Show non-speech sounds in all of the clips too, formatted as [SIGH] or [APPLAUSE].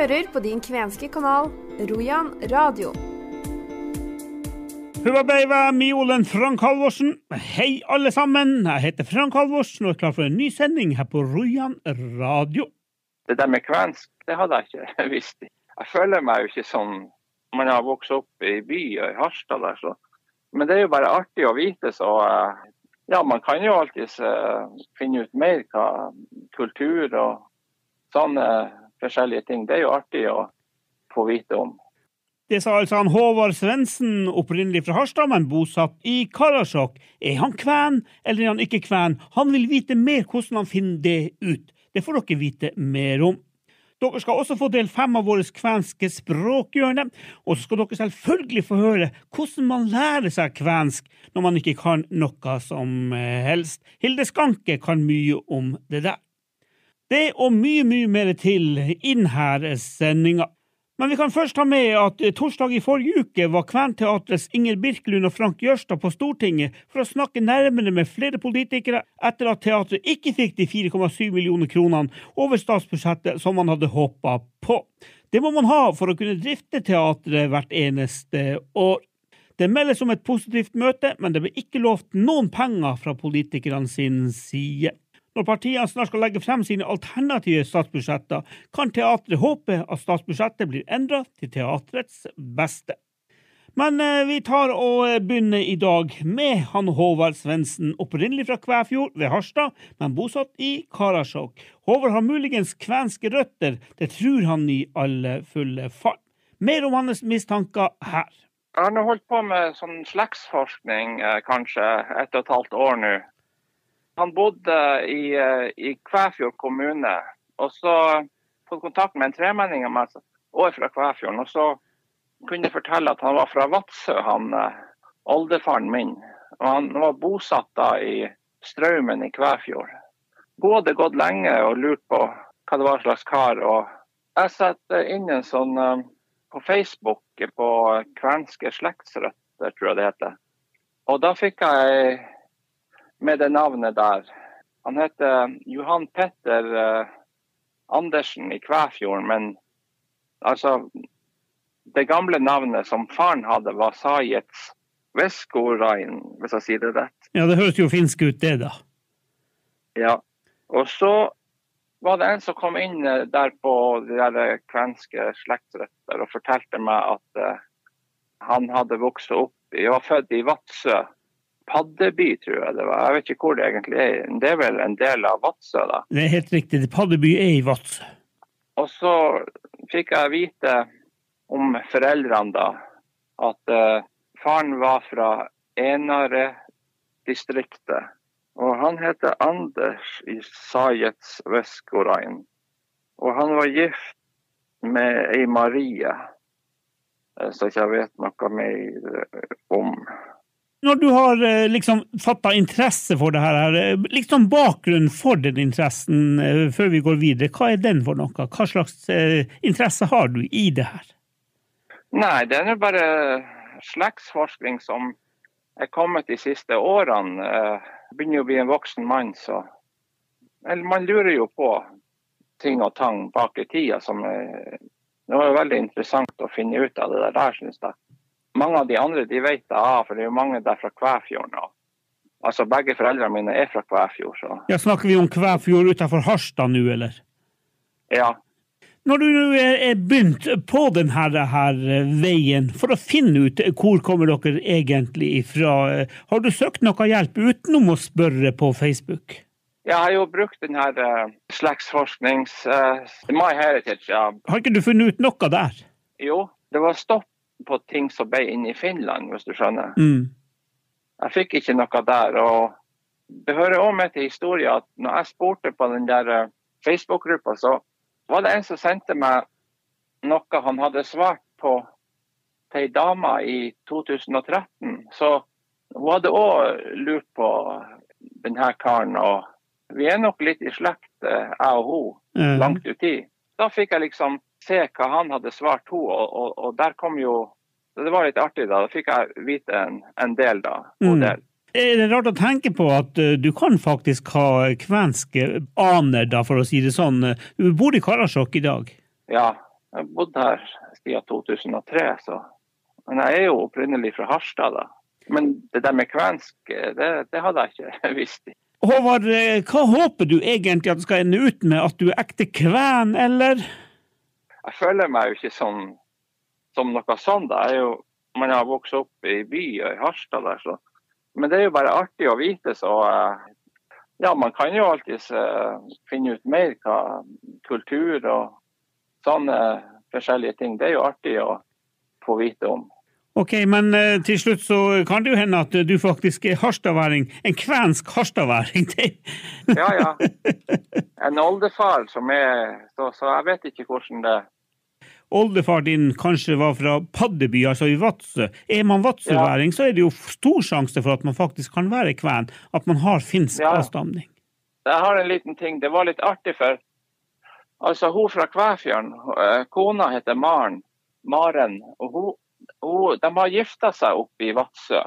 hører på din kvenske kanal Rojan radio. Hurrabeiva, Miolen Frank Halvorsen. Hei, alle sammen. Jeg heter Frank Halvorsen og er klar for en ny sending her på Rojan radio. Det der med kvensk, det hadde jeg ikke [LAUGHS] visst. Jeg føler meg jo ikke sånn Man har vokst opp i by og i Harstad der, så Men det er jo bare artig å vite, så eh, Ja, man kan jo alltids uh, finne ut mer hva kultur og sånne forskjellige ting. Det er jo artig å få vite om. Det sa altså han Håvard Svendsen, opprinnelig fra Harstad, men bosatt i Karasjok. Er han kven, eller er han ikke kven? Han vil vite mer hvordan han finner det ut. Det får dere vite mer om. Dere skal også få del fem av våre kvenske språkhjørne, og så skal dere selvfølgelig få høre hvordan man lærer seg kvensk når man ikke kan noe som helst. Hilde Skanke kan mye om det der. Det og mye, mye mer til inn her sendinga. Men vi kan først ta med at torsdag i forrige uke var Kventeatrets Inger Birkelund og Frank Jørstad på Stortinget for å snakke nærmere med flere politikere etter at teatret ikke fikk de 4,7 millioner kronene over statsbudsjettet som man hadde håpa på. Det må man ha for å kunne drifte teatret hvert eneste år. Det meldes om et positivt møte, men det ble ikke lovt noen penger fra politikerne sin side. Når partiene snart skal legge frem sine alternative statsbudsjetter, kan teatret håpe at statsbudsjettet blir endra til teatrets beste. Men eh, vi tar og begynner i dag med han Håvard Svendsen, opprinnelig fra Kvæfjord ved Harstad, men bosatt i Karasjok. Håvard har muligens kvenske røtter, det tror han i alle fulle fall. Mer om hans mistanker her. Han har holdt på med sånn slektsforskning eh, kanskje et og et halvt år nå. Han bodde i, i Kvæfjord kommune. Og så fått kontakt med en tremenning av meg år fra Kvæfjorden. Og så kunne jeg fortelle at han var fra Vadsø, han oldefaren min. Og han var bosatt da i Straumen i Kvæfjord. Hun hadde gått lenge og lurt på hva det var slags kar. Og jeg satte inn en sånn på Facebook på kvenske slektsrøtter, tror jeg det heter. Og da fikk jeg med det navnet der. Han heter Johan Petter uh, Andersen i Kvæfjorden, men altså Det gamle navnet som faren hadde, var Sajets Veskorain, hvis jeg sier det rett. Ja, det høres jo finsk ut, det, da. Ja. Og så var det en som kom inn der på de der kvenske slektsrøtter og fortalte meg at han hadde vokst opp Jeg var født i Vadsø Paddeby, tror jeg det var. Jeg vet ikke hvor det egentlig er. Det er vel en del av Vadsø, da? Det er helt riktig. Paddeby er i Vadsø. Og så fikk jeg vite om foreldrene, da, at uh, faren var fra Enare-distriktet. Og han heter Anders i Sajets Veskorain. Og han var gift med ei Marie, så ikke jeg vet noe mer om. Når du har liksom fatta interesse for det her, liksom bakgrunnen for den interessen før vi går videre, hva er den for noe? Hva slags interesse har du i det her? Nei, det er bare slektsforskning som er kommet de siste årene. Jeg begynner å bli en voksen mann, så man lurer jo på ting og tang bak i tida som er, det var veldig interessant å finne ut av det der, syns jeg mange av de andre de vet det, av, for det er jo mange der fra Kvæfjorden. Altså Begge foreldrene mine er fra Kvæfjord. Så. Ja, Snakker vi om Kvæfjord utenfor Harstad nå, eller? Ja. Når du nå er begynt på denne her veien for å finne ut hvor kommer dere egentlig ifra, har du søkt noe hjelp utenom å spørre på Facebook? Jeg har jo brukt denne uh, slektsforsknings... Uh, My Heritage. Ja. Har ikke du funnet ut noe der? Jo, det var stopp på ting som ble inne i Finland, hvis du skjønner. Mm. Jeg fikk ikke noe der. og Det hører òg med til historien at når jeg spurte på den der Facebook-gruppa, så var det en som sendte meg noe han hadde svart på til ei dame i 2013. Så hun hadde òg lurt på denne karen. og Vi er nok litt i slekt, jeg og hun, Mm. langt uti. Da fikk jeg liksom se hva han hadde svart henne, og, og, og der kom jo Det var litt artig, da. Da fikk jeg vite en, en del, da. God Mm. del. Er det rart å tenke på at eh, du kan faktisk ha kvenske aner, da, for å si det sånn. Du bor i Karasjok i dag. Ja. Jeg har bodd her siden 2003, så Men jeg er jo opprinnelig fra Harstad, da. Men det der med kvensk, det, det hadde jeg ikke [LAUGHS] visst. Håvard, eh, hva håper du egentlig at det skal ende ut med? At du er ekte kven, eller? Jeg føler meg jo ikke som, som noe sånt. Jeg er jo, man har vokst opp i by og i Harstad der, så Men det er jo bare artig å vite, så eh, ja, man kan jo alltids uh, finne ut mer hva kultur og sånne forskjellige ting. Det er jo artig å få vite om. Ok, men uh, til slutt så kan det jo hende at du faktisk er harstadværing. En kvensk harstadværing. ja, ja. En oldefar som er så, så, jeg vet ikke hvordan det Oldefar din kanskje var fra Paddeby, altså i Vadsø. Er man vadsøværing, ja. så er det jo stor sjanse for at man faktisk kan være kven. At man har finsk ja. avstamning. Jeg har en liten ting. Det var litt artig, for altså hun fra Kvæfjorden, eh, kona heter Maren. Maren. og hun hun, de har gifta seg oppe i Vadsø.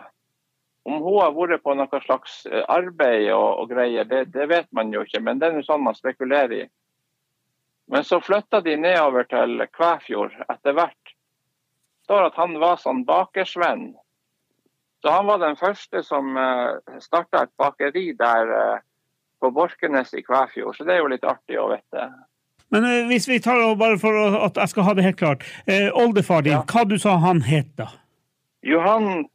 Om hun har vært på noe slags eh, arbeid og, og greier, det, det, vet man jo ikke. Men det er noe sånn man spekulerer i. Men så flytta de nedover til Kvæfjord etter hvert. Det står at han var sånn bakersvenn. Så han var den første som eh, starta et bakeri der uh, på Borkenes i Kvæfjord. Så det er jo litt artig å vite. Men eh, hvis vi tar bare for at jeg skal ha det helt klart. Eh, oldefar din, ja. hva du sa han het da? Johan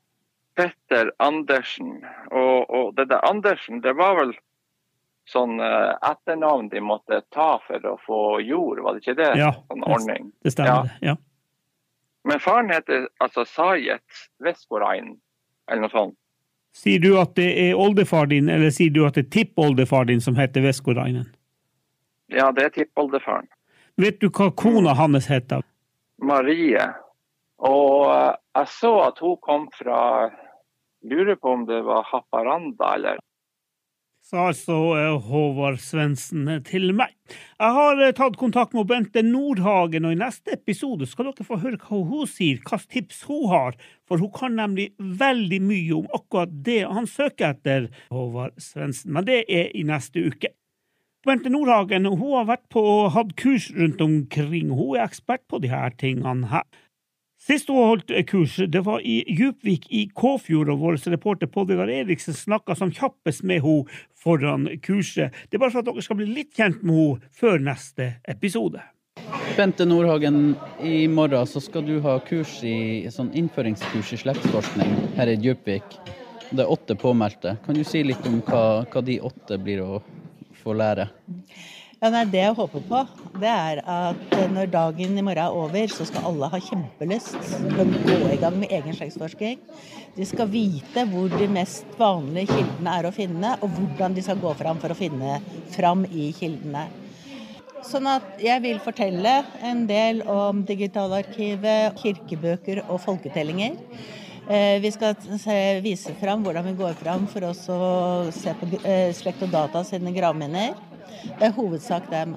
Petter Andersen. Og, og, det der Andersen, det var vel sånn eh, etternavn de måtte ta for å få jord, var det ikke det? Ja, sånn ordning. det stemmer. Ja. ja. Men faren heter altså Sajet Veskorain, eller noe sånt. Sier du at det er oldefar din, eller sier du at det er tippoldefar din som heter Veskorainen? Ja, det er tippoldefaren. Vet du hva kona hans heter? Marie. Og eh, jeg så at hun kom fra Lurer på om det var Haparanda, eller Sa altså eh, Håvard Svendsen til meg. Jeg har eh, tatt kontakt med Bente Nordhagen, og i neste episode skal dere få høre hva hun sier, hvilke tips hun har, for hun kan nemlig veldig mye om akkurat det han søker etter, Håvard Svendsen. Men det er i neste uke. Bente Nordhagen hun har vært på og hatt kurs rundt omkring. Hun er ekspert på her tingene her. Sist hun holdt kurs, det var i Djupvik i Kåfjord, og vår reporter Pål Vegar Eriksen snakka som kjappest med henne foran kurset. Det er bare for at dere skal bli litt kjent med henne før neste episode. Bente Nordhagen, i morgen så skal du ha kurs i, sånn innføringskurs i slektsforskning her i Djupvik. Det er åtte påmeldte. Kan du si litt om hva, hva de åtte blir å få lære? Ja, nei, Det jeg håper på, det er at når dagen i morgen er over, så skal alle ha kjempelyst til å gå i gang med egen slektsforsking. De skal vite hvor de mest vanlige kildene er å finne, og hvordan de skal gå fram for å finne fram i kildene. Sånn at jeg vil fortelle en del om Digitalarkivet, kirkebøker og folketellinger. Eh, vi skal vise fram hvordan vi går fram for oss å se på eh, Slekt og Data sine gravminner. Det er hovedsak dem.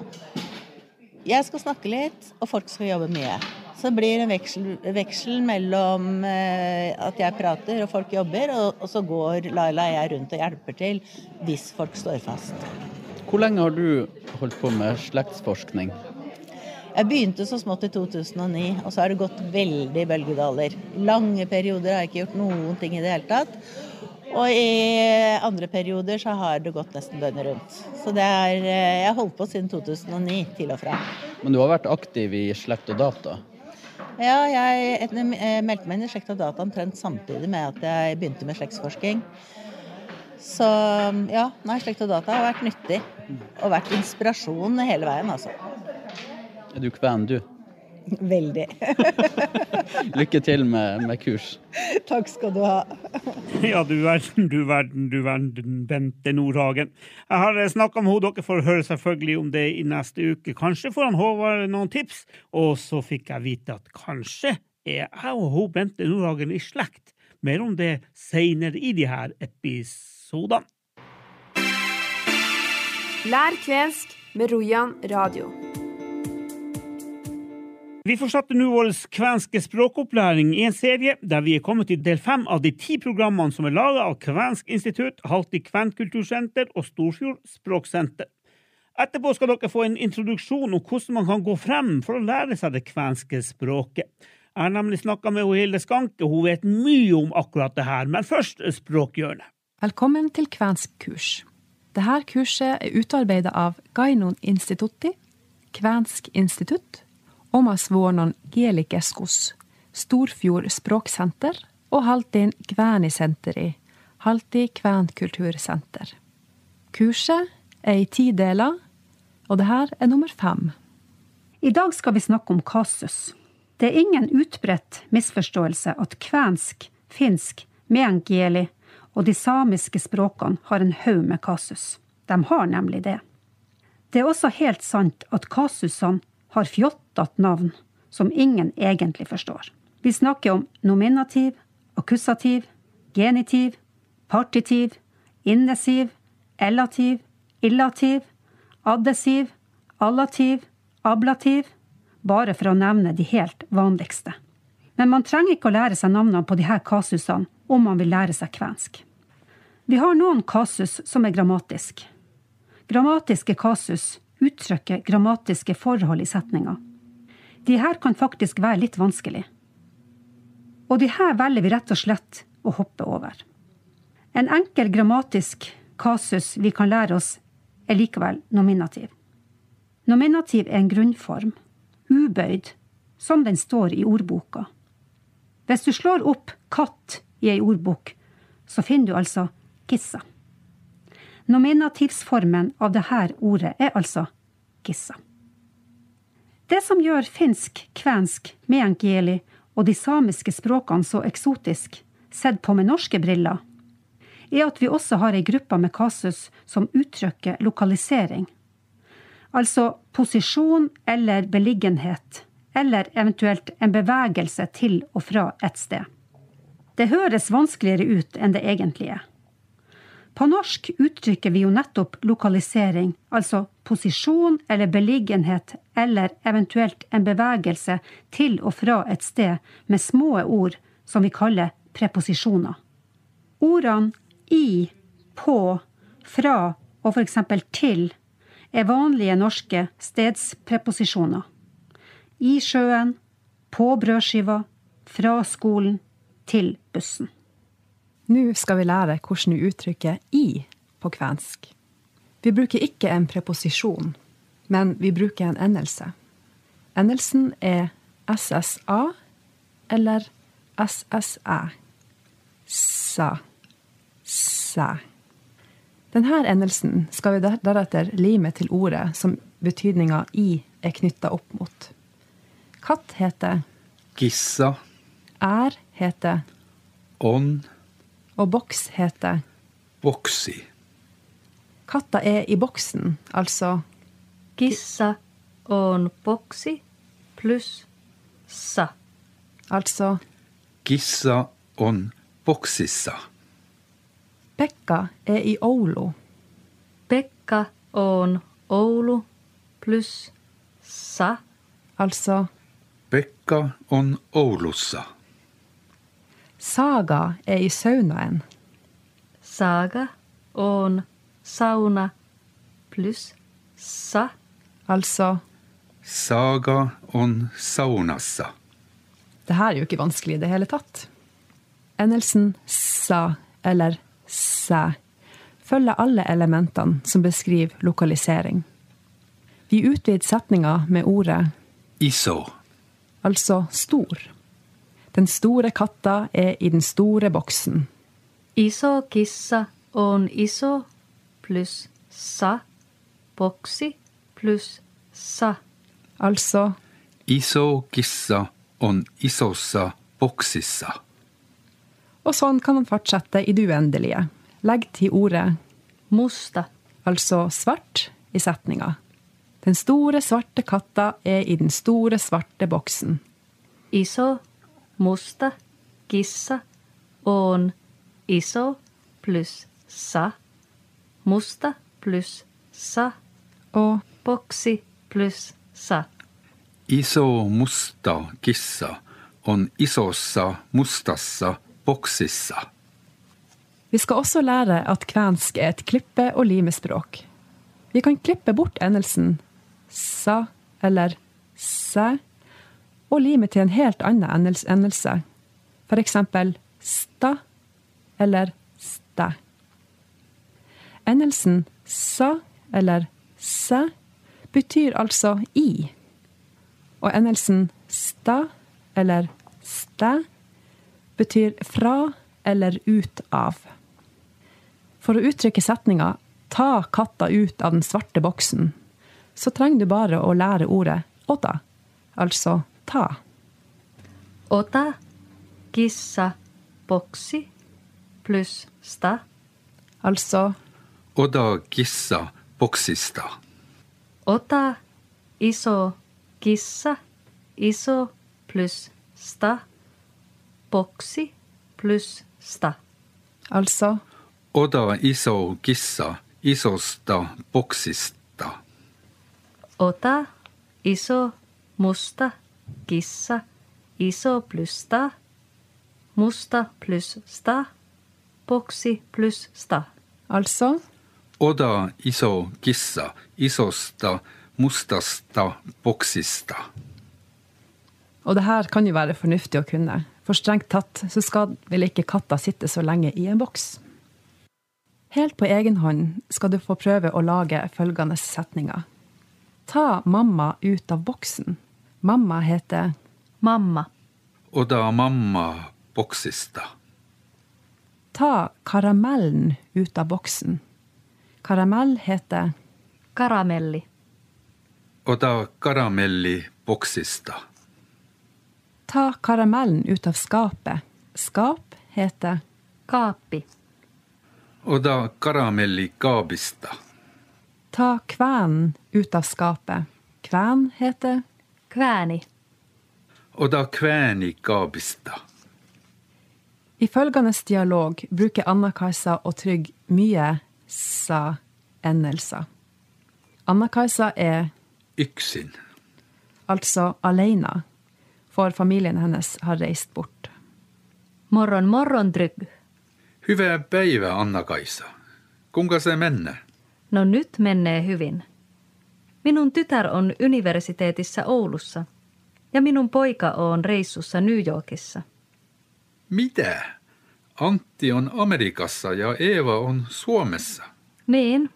Jeg skal snakke litt, og folk skal jobbe mye. Så det blir en veksel, veksel mellom eh, at jeg prater og folk jobber, og, og så går Laila og jeg rundt og hjelper til hvis folk står fast. Hvor lenge har du holdt på med slektsforskning? Jeg begynte så smått i 2009, og så har det gått veldig bølgedaler. Lange perioder har jeg ikke gjort noen ting i det hele tatt. Og i andre perioder så har det gått nesten døgnet rundt. Så det er eh, Jeg har holdt på siden 2009, til og fra. Men du har vært aktiv i Slekt og Data? Ja, jeg eh, meldte meg inn i Slekt og Data omtrent samtidig med at jeg begynte med slektsforsking. Så ja, nei, Slekt og Data har vært nyttig. Og vært inspirasjon hele veien, altså. Er du kven, du? Veldig. [LAUGHS] Lykke til med, med, kurs. Takk skal du ha. ja, du verden, du verden, du verden, Bente Nordhagen. Jeg har snakka med henne, dere får høre selvfølgelig om det i neste uke. Kanskje får han Håvard noen tips, og så fikk jeg vite at kanskje er jeg og hun Bente Nordhagen i slekt. Mer om det seinere i de her episodene. Lær kvensk med Rojan radio. Vi fortsetter nå vår kvenske språkopplæring i en serie der vi er kommet til del fem av de ti programmene som er laga av Kvensk institutt, Halti kvenkultursenter og Storfjord språksenter. Etterpå skal dere få en introduksjon om hvordan man kan gå frem for å lære seg det kvenske språket. Jeg har nemlig snakka med Hilde Skanke, hun vet mye om akkurat det her, men først språkhjørnet. Velkommen til kvensk kurs. Dette kurset er utarbeidet av Gainon Institutti, Kvensk institutt, Omas kielikeskus, Storfjord språksenter og Haltin Kvænisenteri, Halti kvenkultursenter. Kurset er i ti deler, og det her er nummer fem. I dag skal vi snakke om kasus. Det er ingen utbredt misforståelse at kvensk, finsk, meänkieli og de samiske språkene har en haug med kasus. De har nemlig det. Det er også helt sant at kasusene har fjottete navn som ingen egentlig forstår. Vi snakker om nominativ, akkusativ, genitiv, partitiv, innesiv, elativ, illativ, adesiv, allativ, ablativ, bare for å nevne de helt vanligste. Men man trenger ikke å lære seg navnene på disse kasusene om man vil lære seg kvensk. Vi har noen kasus som er grammatisk. Grammatiske kasus uttrykker grammatiske forhold i setninga. De her kan faktisk være litt vanskelig. Og de her velger vi rett og slett å hoppe over. En enkel grammatisk kasus vi kan lære oss, er likevel nominativ. Nominativ er en grunnform, ubøyd, som den står i ordboka. Hvis du slår opp katt i ei ordbok, så finner du altså kissa. Nominativsformen av dette ordet er altså gissa. Det som gjør finsk, kvensk, meänkieli og de samiske språkene så eksotisk, sett på med norske briller, er at vi også har ei gruppe med kasus som uttrykker lokalisering. Altså posisjon eller beliggenhet, eller eventuelt en bevegelse til og fra et sted. Det høres vanskeligere ut enn det egentlig er. På norsk uttrykker vi jo nettopp lokalisering, altså posisjon eller beliggenhet eller eventuelt en bevegelse til og fra et sted med små ord som vi kaller preposisjoner. Ordene i, på, fra og f.eks. til er vanlige norske stedspreposisjoner. I sjøen, på brødskiva, fra skolen, til bussen. Nå skal vi lære hvordan vi uttrykker i på kvensk. Vi bruker ikke en preposisjon, men vi bruker en endelse. Endelsen er SSA eller SSæ. Sa. Sæ. Denne endelsen skal vi deretter lime til ordet som betydninga i er knytta opp mot. Katt heter Gissa, Er heter ånd, Og boks heter boksi. Katta er i boksen, altså Kissa on boksi pluss sa. Altså Gissa on boksissa. Pekka er i Oulu. Pekka on Oulu pluss sa. Altså Pekka on Oulussa. Saga er i saunaen. Saga on sauna pluss sa. Altså Saga on saunassa. Det her er jo ikke vanskelig i det hele tatt. Endelsen sa eller sæ følger alle elementene som beskriver lokalisering. Vi utvider setninga med ordet Iso. altså stor. Den store katta er i den store boksen. Iso kissa on iso pluss sa. Boksi pluss sa. Altså Iso kissa on isossa boksissa. Og sånn kan man fortsette i det uendelige. Legg til ordet Musta. altså svart i setninga. Den store, svarte katta er i den store, svarte boksen. Iso musta kissa on iso plus sa. Musta plus sa. Og Boksi plus sa. Iso musta gissa on isossa mustassa boksissa. vi skal også lære at kvensk er et klippe- og limespråk. Vi kan klippe bort endelsen sa eller sæ, og limet til en helt annen endelse. For eksempel sta eller stæ. Endelsen sa eller sæ betyr altså i. Og endelsen sta eller stæ betyr fra eller ut av. For å uttrykke setninga 'ta katta ut av den svarte boksen', så trenger du bare å lære ordet 'åta', altså ta. Ota kissa boksi pluss sta. Altså Oda kissa boksista. Ota iso kissa iso pluss sta. Boksi pluss sta. Altså Oda iso kissa isosta boksista. Ota iso musta kissa iso pluss sta. Musta pluss sta. Boksi pluss sta. Altså Oda iso kissa isosta mustasta boksista. Og det her kan jo være fornuftig å kunne, for strengt tatt så skal vel ikke katta sitte så lenge i en boks. Helt på egen hånd skal du få prøve å lage følgende setninger. Ta mamma ut av boksen. Mamma heter Mamma. Og da mamma boksista. Ta karamellen ut av boksen. Karamell heter Karamelli. Og da karamelli boksista. Ta karamellen ut av skapet. Skap heter Kapi. Og da karamelli kabista. Ta kvenen ut av skapet. Kven heter Kvääni. da kvæni gabista. I følgende dialog bruker Anna-Kajsa og Trygg mye sa-endelser. Anna-Kajsa er Yksin. altså alene, for familien hennes har reist bort. Morron morron Trygg. Hyvää päivää, Anna-Kaisa. Kuinka se menne? No nyt menee hyvin. Minun tytär on universiteetissä Oulussa ja minun poika on reissussa New Yorkissa. Mitä? Antti on Amerikassa ja Eeva on Suomessa. Niin.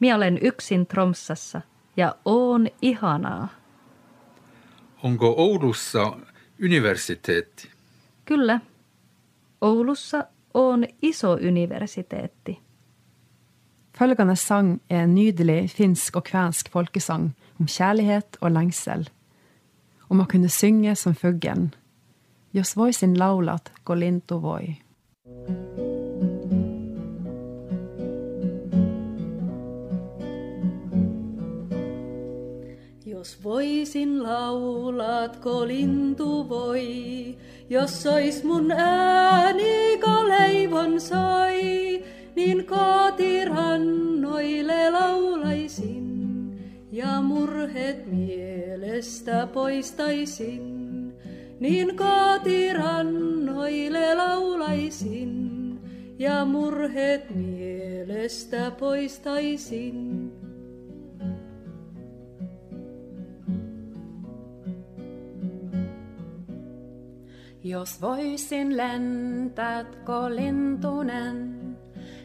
Minä olen yksin Tromsassa ja oon ihanaa. Onko Oulussa universiteetti? Kyllä. Oulussa on iso universiteetti. Følgende sang er en nydelig finsk og kvensk folkesang om kjærlighet og lengsel. Om å kunne synge som fuglen. Jos voisin laulat kolintu voi. Jos voisin laulatko lintu voi, jos sois mun ääni leivon soi, niin kotirannoille laulaisin ja murhet mielestä poistaisin. Niin kotirannoille laulaisin ja murhet mielestä poistaisin. Jos voisin lentätkö lintunen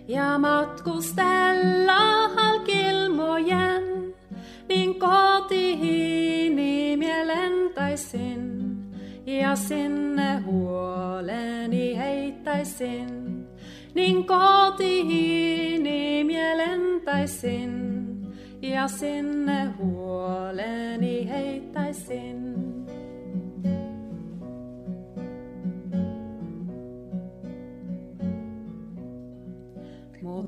ja matkustella halkilmojen, niin kotiini mie lentäisin ja sinne huoleni heittäisin. Niin kotiini mie lentäisin ja sinne huoleni heittäisin.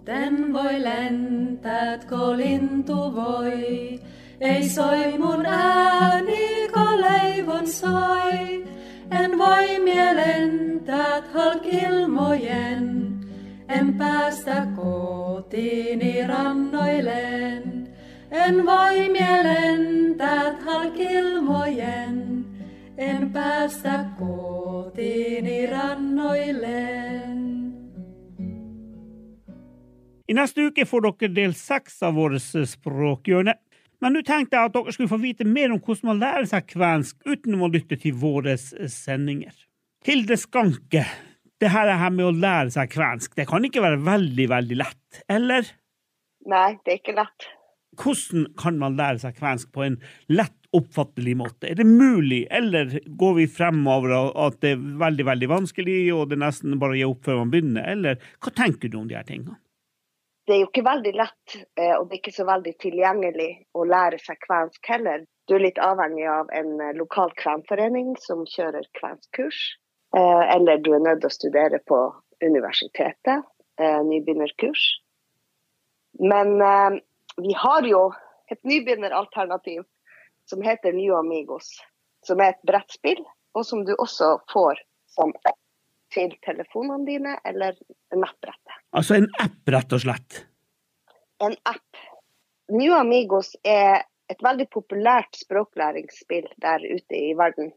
Muuten voi lentätkö lintu voi, ei soi mun ääni, leivon soi. En voi mielentät halkilmojen, en päästä kotiini rannoilleen. En voi mielentät halkilmojen, en päästä kotiini I neste uke får dere del seks av vårt språkhjørne. Men nå tenkte jeg at dere skulle få vite mer om hvordan man lærer seg kvensk uten å lytte til våre sendinger. Hilde Skanke, det her, her med å lære seg kvensk, det kan ikke være veldig, veldig lett, eller? Nei, det er ikke lett. Hvordan kan man lære seg kvensk på en lett oppfattelig måte? Er det mulig, eller går vi fremover at det er veldig, veldig vanskelig, og det er nesten bare å gi opp før man begynner, eller hva tenker du om de her tingene? Det er jo ikke veldig lett, eh, og det er ikke så veldig tilgjengelig å lære seg kvensk heller. Du er litt avhengig av en eh, lokal kvenforening som kjører kvenskkurs, eh, eller du er nødt til å studere på universitetet, nybegynnerkurs. Men vi har jo et nybegynneralternativ som heter New Amigos. Som er et brettspill, og som du også får som app til telefonene dine eller nettbrettet. Altså en app, rett og slett? En app. New Amigos er et veldig populært språklæringsspill der ute i verden.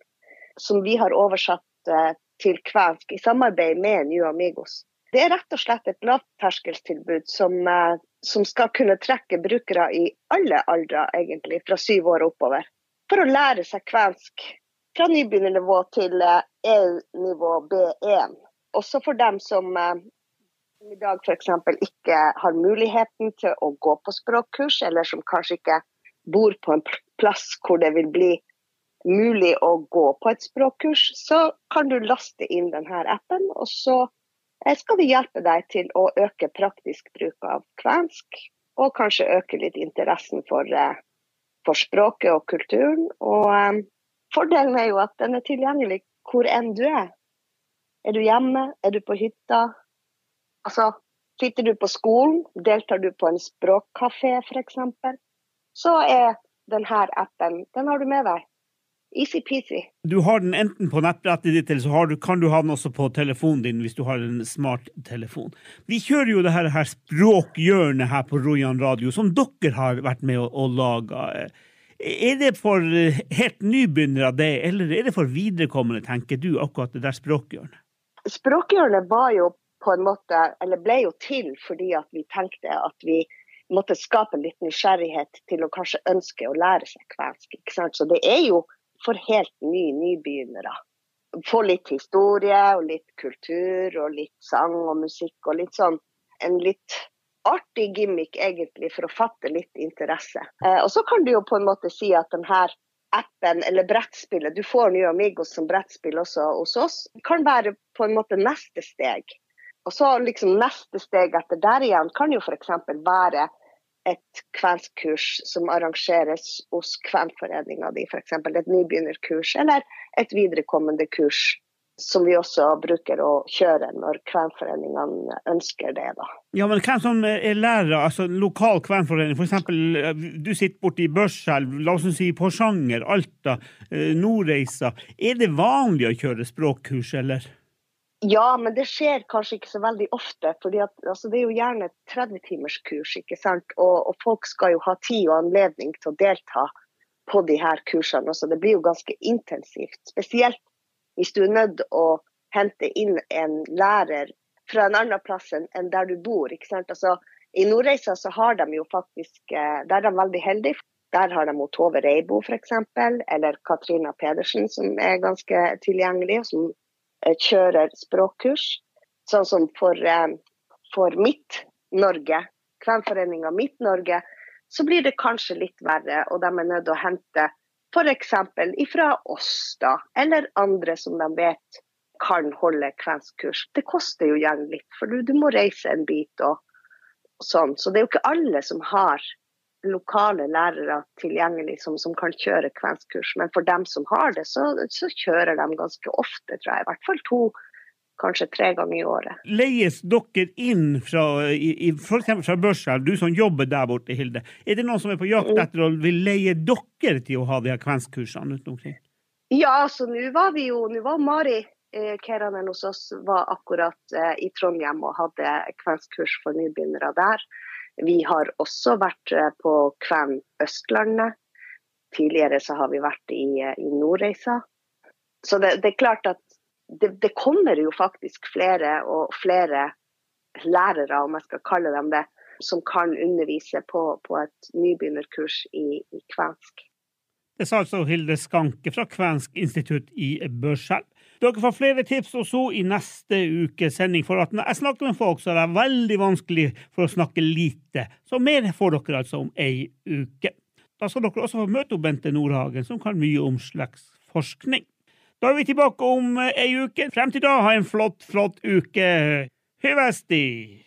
Som vi har oversatt eh, til kvensk i samarbeid med New Amigos. Det er rett og slett et lavterskeltilbud som eh, som skal kunne trekke brukere i alle aldre, egentlig, fra syv år oppover. For å lære seg kvensk fra nybegynnernivå til EU-nivå eh, B1. Også for dem som eh, i dag f.eks. ikke har muligheten til å gå på språkkurs, eller som kanskje ikke bor på en plass hvor det vil bli mulig å gå på et språkkurs, så kan du laste inn denne appen, og så skal vi hjelpe deg til å øke praktisk bruk av kvensk, og kanskje øke litt interessen for, eh, for språket og kulturen. Og um, fordelen er jo at den er tilgjengelig hvor enn du er. Er du hjemme? Er du på hytta? Altså, sitter du på skolen? Deltar du på en språkkafé f.eks.? Så er denne appen den har du med deg. Easy-peasy. Du har den enten på nettbrettet ditt, eller så du, kan du ha den også på telefonen din hvis du har en smarttelefon. Vi kjører jo det her, her språkhjørnet her på Rojan radio, som dere har vært med å, å lage. Er det for eh, helt nybegynnere, det, eller er det for viderekommende, tenker du, akkurat det der språkhjørnet? Språkhjørnet var jo på en måte, eller ble jo til fordi at vi tenkte at vi måtte skape litt nysgjerrighet til å kanskje ønske å lære seg kvensk. Så det er jo for helt nye nybegynnere. Få litt historie og litt kultur og litt sang og musikk og litt sånn en litt artig gimmick egentlig for å fatte litt interesse. Eh, og så kan du jo på en måte si at denne appen eller brettspillet, du får Nye Amigos som brettspill også hos oss, kan være på en måte neste steg. Og så liksom neste steg etter der igjen kan jo f.eks. være et kvenskurs som arrangeres hos kvenforeninga di, f.eks. et nybegynnerkurs eller et viderekommende kurs som vi også bruker å kjøre når kvenforeningene ønsker det. da. Ja, men Hvem som er lærere, altså lokal kvenforening, f.eks. du sitter borte i Børselv, la oss si Porsanger, Alta, eh, Nordreisa. Er det vanlig å kjøre språkkurs, eller? Ja, men det skjer kanskje ikke så veldig ofte. fordi at, altså, Det er jo gjerne 30-timerskurs, ikke sant? Og, og, folk skal jo ha tid og anledning til å delta på de her kursene. Så det blir jo ganske intensivt. Spesielt hvis du er nødt å hente inn en lærer fra en annen plass enn der du bor. ikke sant? Altså, I Nordreisa så har de jo faktisk eh, Der er de veldig heldige. Der har de Tove Reibo f.eks., eller Katrina Pedersen, som er ganske tilgjengelig. som Eh, kjører språkkurs. Sånn som for, eh, for Midt-Norge, Kvenforeninga Midt-Norge, så blir det kanskje litt verre, og de er nødt til å hente f.eks. ifra oss, da, eller andre som de vet kan holde kvenskurs. Det koster jo gjerne litt, for du, du må reise en bit og, og, sånn. Så det er jo ikke alle som har lokale lærere tilgjengelig som, som kan kjøre kvenskurs. Men for dem som har det, så, så, kjører de ganske ofte, tror jeg. I hvert fall to, kanskje tre ganger i året. Leies dere inn fra f.eks. fra børsa, du som jobber der borte, Hilde. Er det noen som er på jakt mm. etter å vil leie dere til å ha de her kvenskkursene rundt omkring? Ja, så nå var vi jo Nå var Mari eh, Keranen hos oss var akkurat eh, i Trondheim og hadde kvenskurs for nybegynnere der. Vi har også vært eh, på Kven Østlandet. Tidligere så har vi vært i, eh, i Nordreisa. Så det, det, er klart at det, det, kommer jo faktisk flere og flere lærere, om jeg skal kalle dem det, som kan undervise på, på et nybegynnerkurs i, i kvensk. Det sa altså Hilde Skanke fra Kvensk institutt i Børselv. Dere får flere tips også i neste ukes sending, for at når jeg snakker med folk, så er det veldig vanskelig for å snakke lite. Så mer får dere altså om ei uke. Da skal dere også få møte Bente Nordhagen, som kan mye om slektsforskning. Da er vi tilbake om ei uke. Frem til da, ha en flott, flott uke. Hyvesti!